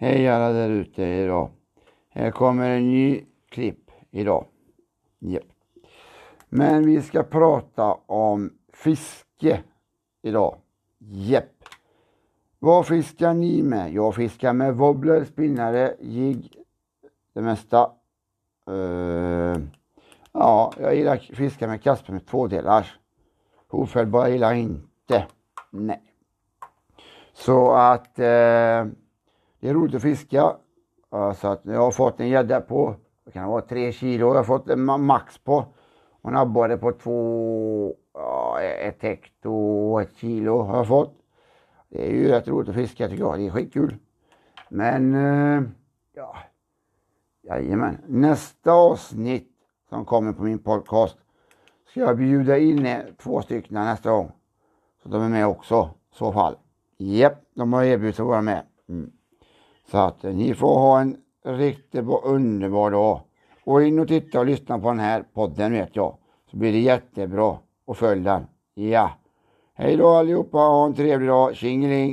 Hej alla där ute idag. Här kommer en ny klipp idag. Yep. Men vi ska prata om fiske idag. Japp. Vad fiskar ni med? Jag fiskar med wobbler, spinnare, jigg, det mesta. Uh, ja, jag gillar att fiska med kasper med tvådelars. Ofällbara gillar jag inte. Nej. Så att uh, det är roligt att fiska. Så att jag har fått en gädda på, det kan vara tre kilo, jag har fått en max på. Hon abborre på två, ja, ett hekto och ett kilo har jag fått. Det är ju rätt roligt att fiska tycker jag, det är skitkul. Men, eh, ja, jajamän. Nästa avsnitt som kommer på min podcast ska jag bjuda in två stycken nästa gång. Så de är med också i så fall. Japp, de har erbjudit sig att vara med. Mm. Så att eh, ni får ha en riktigt underbar dag. Och in och titta och lyssna på den här podden vet jag. Så blir det jättebra. Och följ den. Ja. Hej då allihopa, ha en trevlig dag. Tjingeling!